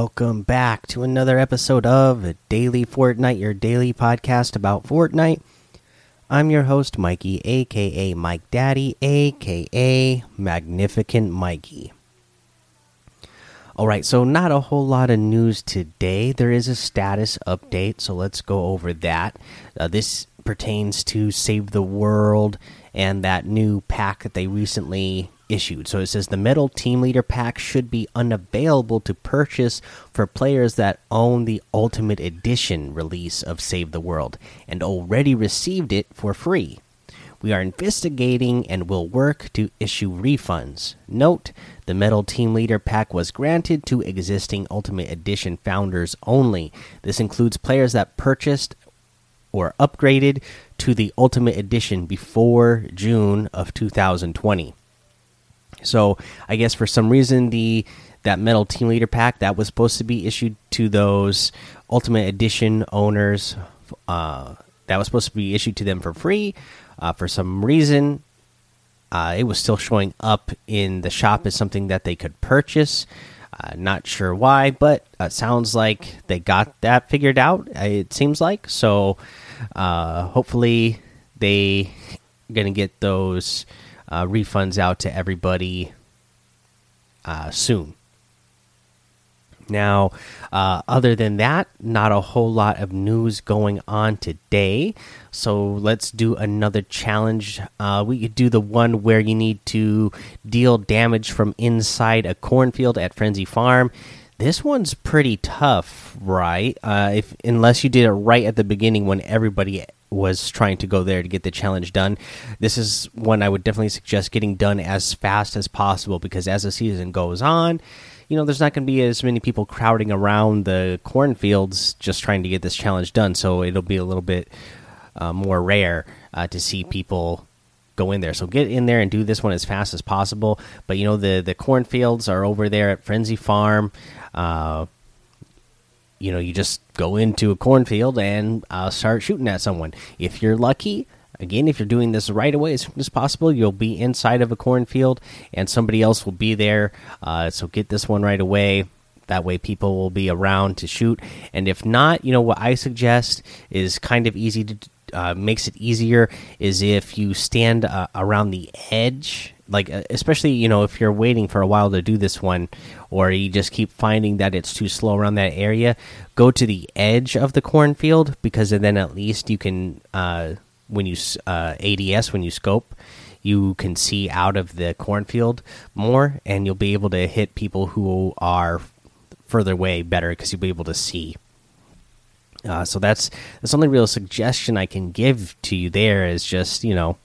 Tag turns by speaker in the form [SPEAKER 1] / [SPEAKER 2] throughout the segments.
[SPEAKER 1] Welcome back to another episode of Daily Fortnite, your daily podcast about Fortnite. I'm your host, Mikey, aka Mike Daddy, aka Magnificent Mikey. Alright, so not a whole lot of news today. There is a status update, so let's go over that. Uh, this pertains to Save the World and that new pack that they recently issued. So it says the Metal Team Leader pack should be unavailable to purchase for players that own the Ultimate Edition release of Save the World and already received it for free. We are investigating and will work to issue refunds. Note the Metal Team Leader pack was granted to existing Ultimate Edition founders only. This includes players that purchased or upgraded to the Ultimate Edition before June of 2020. So I guess for some reason the that metal team leader pack that was supposed to be issued to those Ultimate Edition owners, uh, that was supposed to be issued to them for free. Uh, for some reason, uh, it was still showing up in the shop as something that they could purchase. Uh, not sure why, but it uh, sounds like they got that figured out. Uh, it seems like so. hopefully, they gonna get those uh, refunds out to everybody uh, soon. Now, uh, other than that, not a whole lot of news going on today. So let's do another challenge. Uh, we could do the one where you need to deal damage from inside a cornfield at Frenzy Farm. This one's pretty tough, right? Uh, if unless you did it right at the beginning when everybody was trying to go there to get the challenge done. This is one I would definitely suggest getting done as fast as possible because as the season goes on, you know, there's not going to be as many people crowding around the cornfields just trying to get this challenge done. So it'll be a little bit uh, more rare uh, to see people go in there. So get in there and do this one as fast as possible. But you know, the the cornfields are over there at Frenzy Farm. Uh, you know, you just go into a cornfield and uh, start shooting at someone. If you're lucky, again, if you're doing this right away as soon as possible, you'll be inside of a cornfield and somebody else will be there. Uh, so get this one right away. That way, people will be around to shoot. And if not, you know, what I suggest is kind of easy to uh, makes it easier is if you stand uh, around the edge like uh, especially you know if you're waiting for a while to do this one or you just keep finding that it's too slow around that area go to the edge of the cornfield because then at least you can uh, when you uh, ads when you scope you can see out of the cornfield more and you'll be able to hit people who are further away better because you'll be able to see uh, so that's that's only real suggestion I can give to you. There is just you know,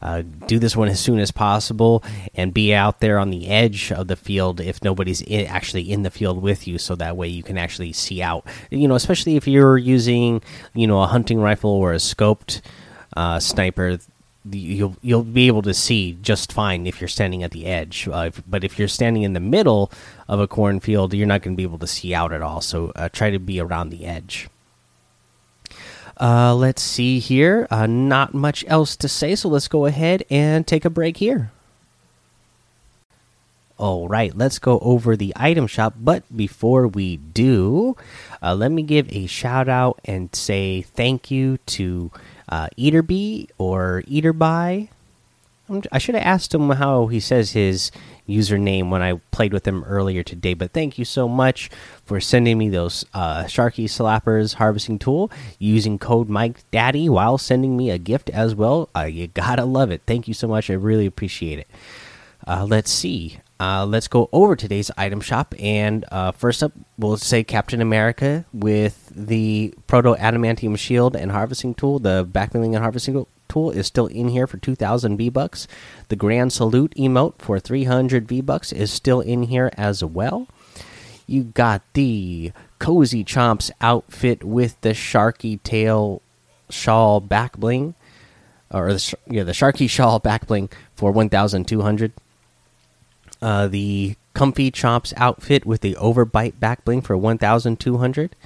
[SPEAKER 1] uh, do this one as soon as possible and be out there on the edge of the field if nobody's in, actually in the field with you, so that way you can actually see out. You know, especially if you're using you know a hunting rifle or a scoped uh, sniper. You'll you'll be able to see just fine if you're standing at the edge, uh, if, but if you're standing in the middle of a cornfield, you're not going to be able to see out at all. So uh, try to be around the edge. Uh, let's see here. Uh, not much else to say, so let's go ahead and take a break here. All right, let's go over the item shop. But before we do, uh, let me give a shout out and say thank you to uh, or Eaterby. I should have asked him how he says his username when I played with him earlier today. But thank you so much for sending me those uh, Sharky Slappers harvesting tool using code Mike Daddy while sending me a gift as well. Uh, you gotta love it. Thank you so much. I really appreciate it. Uh, let's see. Uh, let's go over today's item shop. And uh, first up, we'll say Captain America with the Proto Adamantium Shield and Harvesting Tool, the Backbling and Harvesting tool is still in here for 2000 V bucks. The Grand Salute emote for 300 V bucks is still in here as well. You got the Cozy Chomps outfit with the Sharky tail shawl back bling or the yeah the Sharky shawl back bling for 1200. Uh, the Comfy Chomps outfit with the Overbite back bling for 1200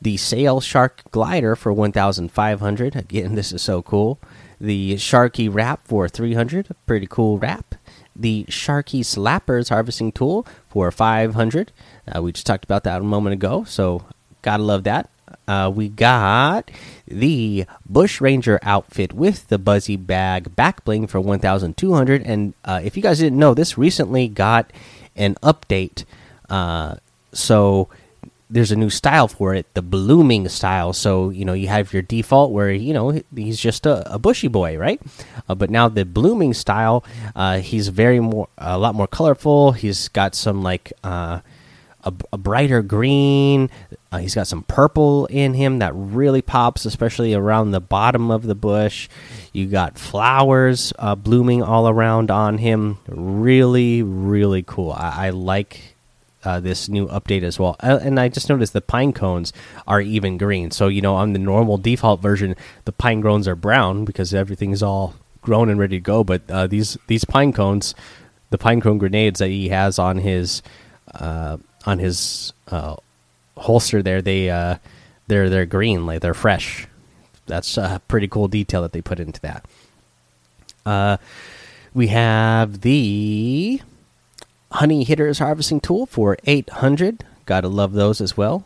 [SPEAKER 1] the Sail Shark Glider for 1,500. Again, this is so cool. The Sharky Wrap for 300. Pretty cool wrap. the Sharky Slappers harvesting tool for 500. Uh, we just talked about that a moment ago, so gotta love that. Uh, we got the Bush Ranger outfit with the Buzzy Bag back bling for 1,200. And uh, if you guys didn't know, this recently got an update. Uh, so there's a new style for it, the blooming style. So you know you have your default where you know he's just a, a bushy boy, right? Uh, but now the blooming style, uh, he's very more a lot more colorful. He's got some like uh, a, a, brighter green. Uh, he's got some purple in him that really pops, especially around the bottom of the bush. You got flowers uh, blooming all around on him. Really, really cool. I, I like uh, this new update as well. Uh, and I just noticed the pine cones are even green. So you know, on the normal default version, the pine cones are brown because everything's all grown and ready to go. But uh, these these pine cones, the pine cone grenades that he has on his uh, on his uh, holster there, they they're they're green, like they're fresh. That's a pretty cool detail that they put into that. we have the honey hitters harvesting tool for 800 gotta love those as well.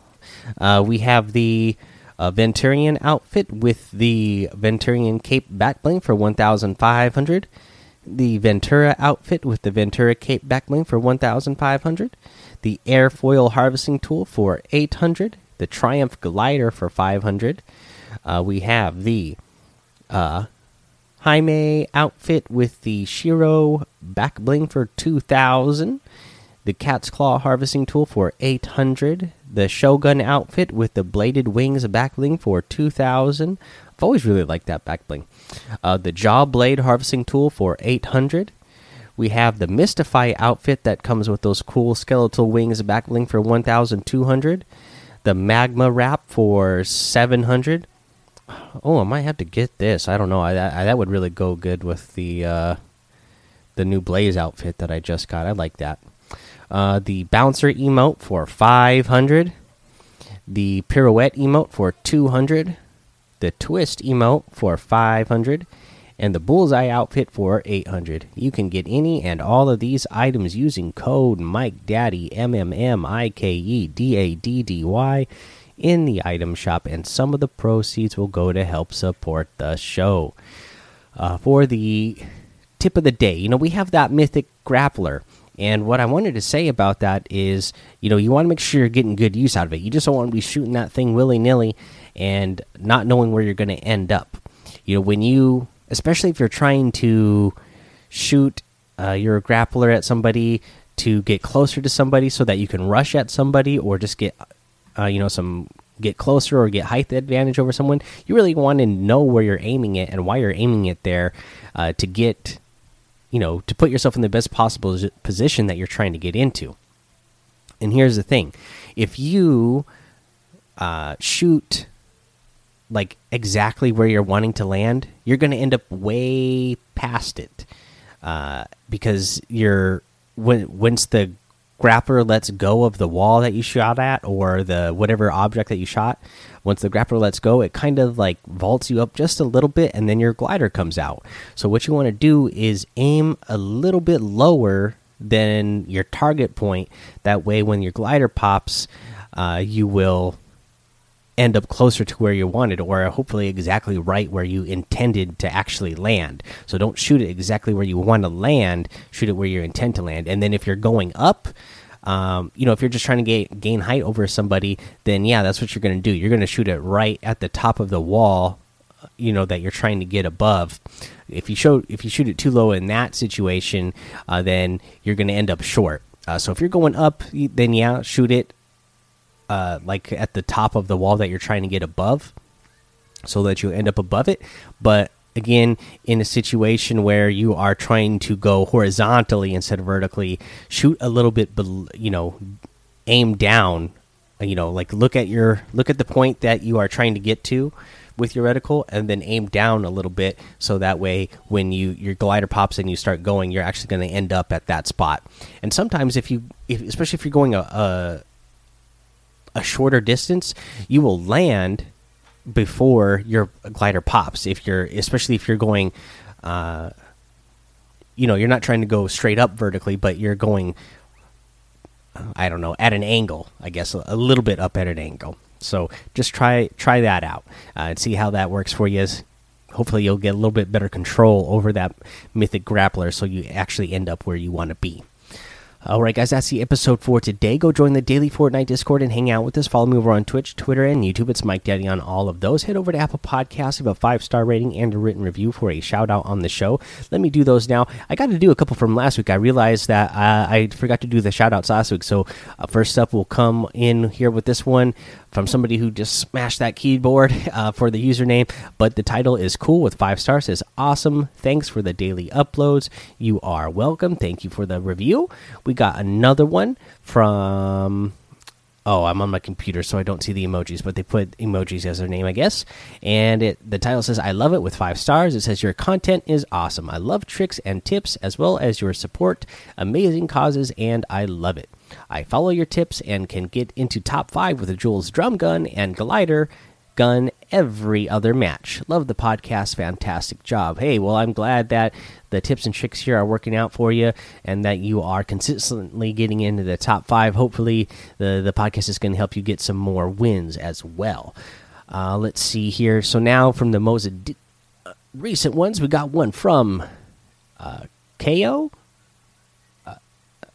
[SPEAKER 1] Uh, we have the uh, venturion outfit with the venturion cape backbling for 1500 the ventura outfit with the ventura cape backbling for 1500 the airfoil harvesting tool for 800 the triumph glider for 500 uh, we have the uh, Jaime outfit with the Shiro back bling for 2000. The Cat's Claw harvesting tool for 800. The Shogun outfit with the bladed wings back bling for 2000. I've always really liked that back bling. Uh, the Jaw Blade harvesting tool for 800. We have the Mystify outfit that comes with those cool skeletal wings back bling for 1200. The Magma Wrap for 700 oh, I might have to get this. I don't know. I, I that would really go good with the uh, the new Blaze outfit that I just got. I like that. Uh, the bouncer emote for 500. The pirouette emote for 200. The twist emote for 500 and the bullseye outfit for 800 you can get any and all of these items using code mike daddy m m m i k e d a d d y in the item shop, and some of the proceeds will go to help support the show. Uh, for the tip of the day, you know, we have that mythic grappler. And what I wanted to say about that is, you know, you want to make sure you're getting good use out of it. You just don't want to be shooting that thing willy nilly and not knowing where you're going to end up. You know, when you, especially if you're trying to shoot uh, your grappler at somebody to get closer to somebody so that you can rush at somebody or just get uh, you know, some get closer or get height advantage over someone, you really want to know where you're aiming it and why you're aiming it there uh, to get, you know, to put yourself in the best possible position that you're trying to get into. And here's the thing if you uh, shoot like exactly where you're wanting to land, you're going to end up way past it uh, because you're when once the grappler lets go of the wall that you shot at or the whatever object that you shot once the grappler lets go it kind of like vaults you up just a little bit and then your glider comes out. So what you want to do is aim a little bit lower than your target point. That way when your glider pops uh, you will end up closer to where you wanted or hopefully exactly right where you intended to actually land. So don't shoot it exactly where you want to land shoot it where you intend to land. And then if you're going up um, you know if you're just trying to gain, gain height over somebody then yeah that's what you're going to do. You're going to shoot it right at the top of the wall you know that you're trying to get above. If you show if you shoot it too low in that situation uh, then you're going to end up short. Uh, so if you're going up then yeah shoot it uh, like at the top of the wall that you're trying to get above, so that you end up above it. But again, in a situation where you are trying to go horizontally instead of vertically, shoot a little bit, you know, aim down. You know, like look at your look at the point that you are trying to get to with your reticle and then aim down a little bit so that way when you your glider pops and you start going you're actually going to end up at that spot and sometimes if you if, especially if you're going a, a a shorter distance, you will land before your glider pops. If you're, especially if you're going, uh, you know you're not trying to go straight up vertically, but you're going I don't know at an angle. I guess a, little bit up at an angle. So just try try that out uh, and see how that works for you. Hopefully, you'll get a little bit better control over that mythic grappler, so you actually end up where you want to be. All right, guys, that's the episode for today. Go join the daily Fortnite Discord and hang out with us. Follow me over on Twitch, Twitter, and YouTube. It's Mike Daddy on all of those. Head over to Apple Podcasts, give a five star rating and a written review for a shout out on the show. Let me do those now. I got to do a couple from last week. I realized that uh, I forgot to do the shout outs last week. So, uh, first up, we'll come in here with this one from somebody who just smashed that keyboard uh, for the username. But the title is cool with five stars. Says awesome. Thanks for the daily uploads. You are welcome. Thank you for the review. We got another one from. Oh, I'm on my computer, so I don't see the emojis, but they put emojis as their name, I guess. And it the title says, "I love it" with five stars. It says your content is awesome. I love tricks and tips as well as your support. Amazing causes, and I love it. I follow your tips and can get into top five with a Jules drum gun and glider gun every other match. Love the podcast. Fantastic job. Hey, well, I'm glad that the tips and tricks here are working out for you and that you are consistently getting into the top five. Hopefully, the, the podcast is going to help you get some more wins as well. Uh, let's see here. So, now from the most uh, recent ones, we got one from uh, KO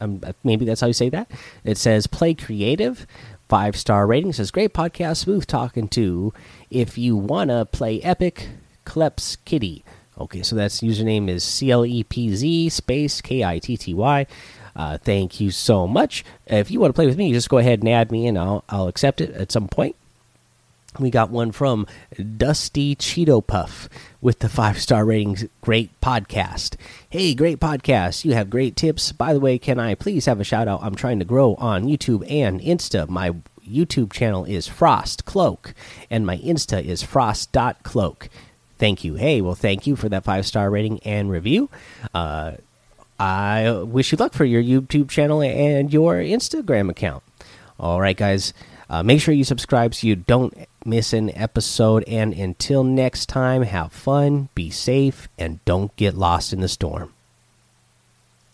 [SPEAKER 1] um, maybe that's how you say that. It says play creative, five star rating. Says great podcast, smooth talking to. If you wanna play epic, Clepz Kitty. Okay, so that's username is C L E P Z space K I T T Y. Uh, thank you so much. If you want to play with me, just go ahead and add me, and I'll I'll accept it at some point. We got one from Dusty Cheeto Puff with the five star ratings. Great podcast. Hey, great podcast. You have great tips. By the way, can I please have a shout out? I'm trying to grow on YouTube and Insta. My YouTube channel is Frost Cloak, and my Insta is Frost.cloak. Thank you. Hey, well, thank you for that five star rating and review. Uh, I wish you luck for your YouTube channel and your Instagram account. All right, guys. Uh, make sure you subscribe so you don't miss an episode. And until next time, have fun, be safe, and don't get lost in the storm.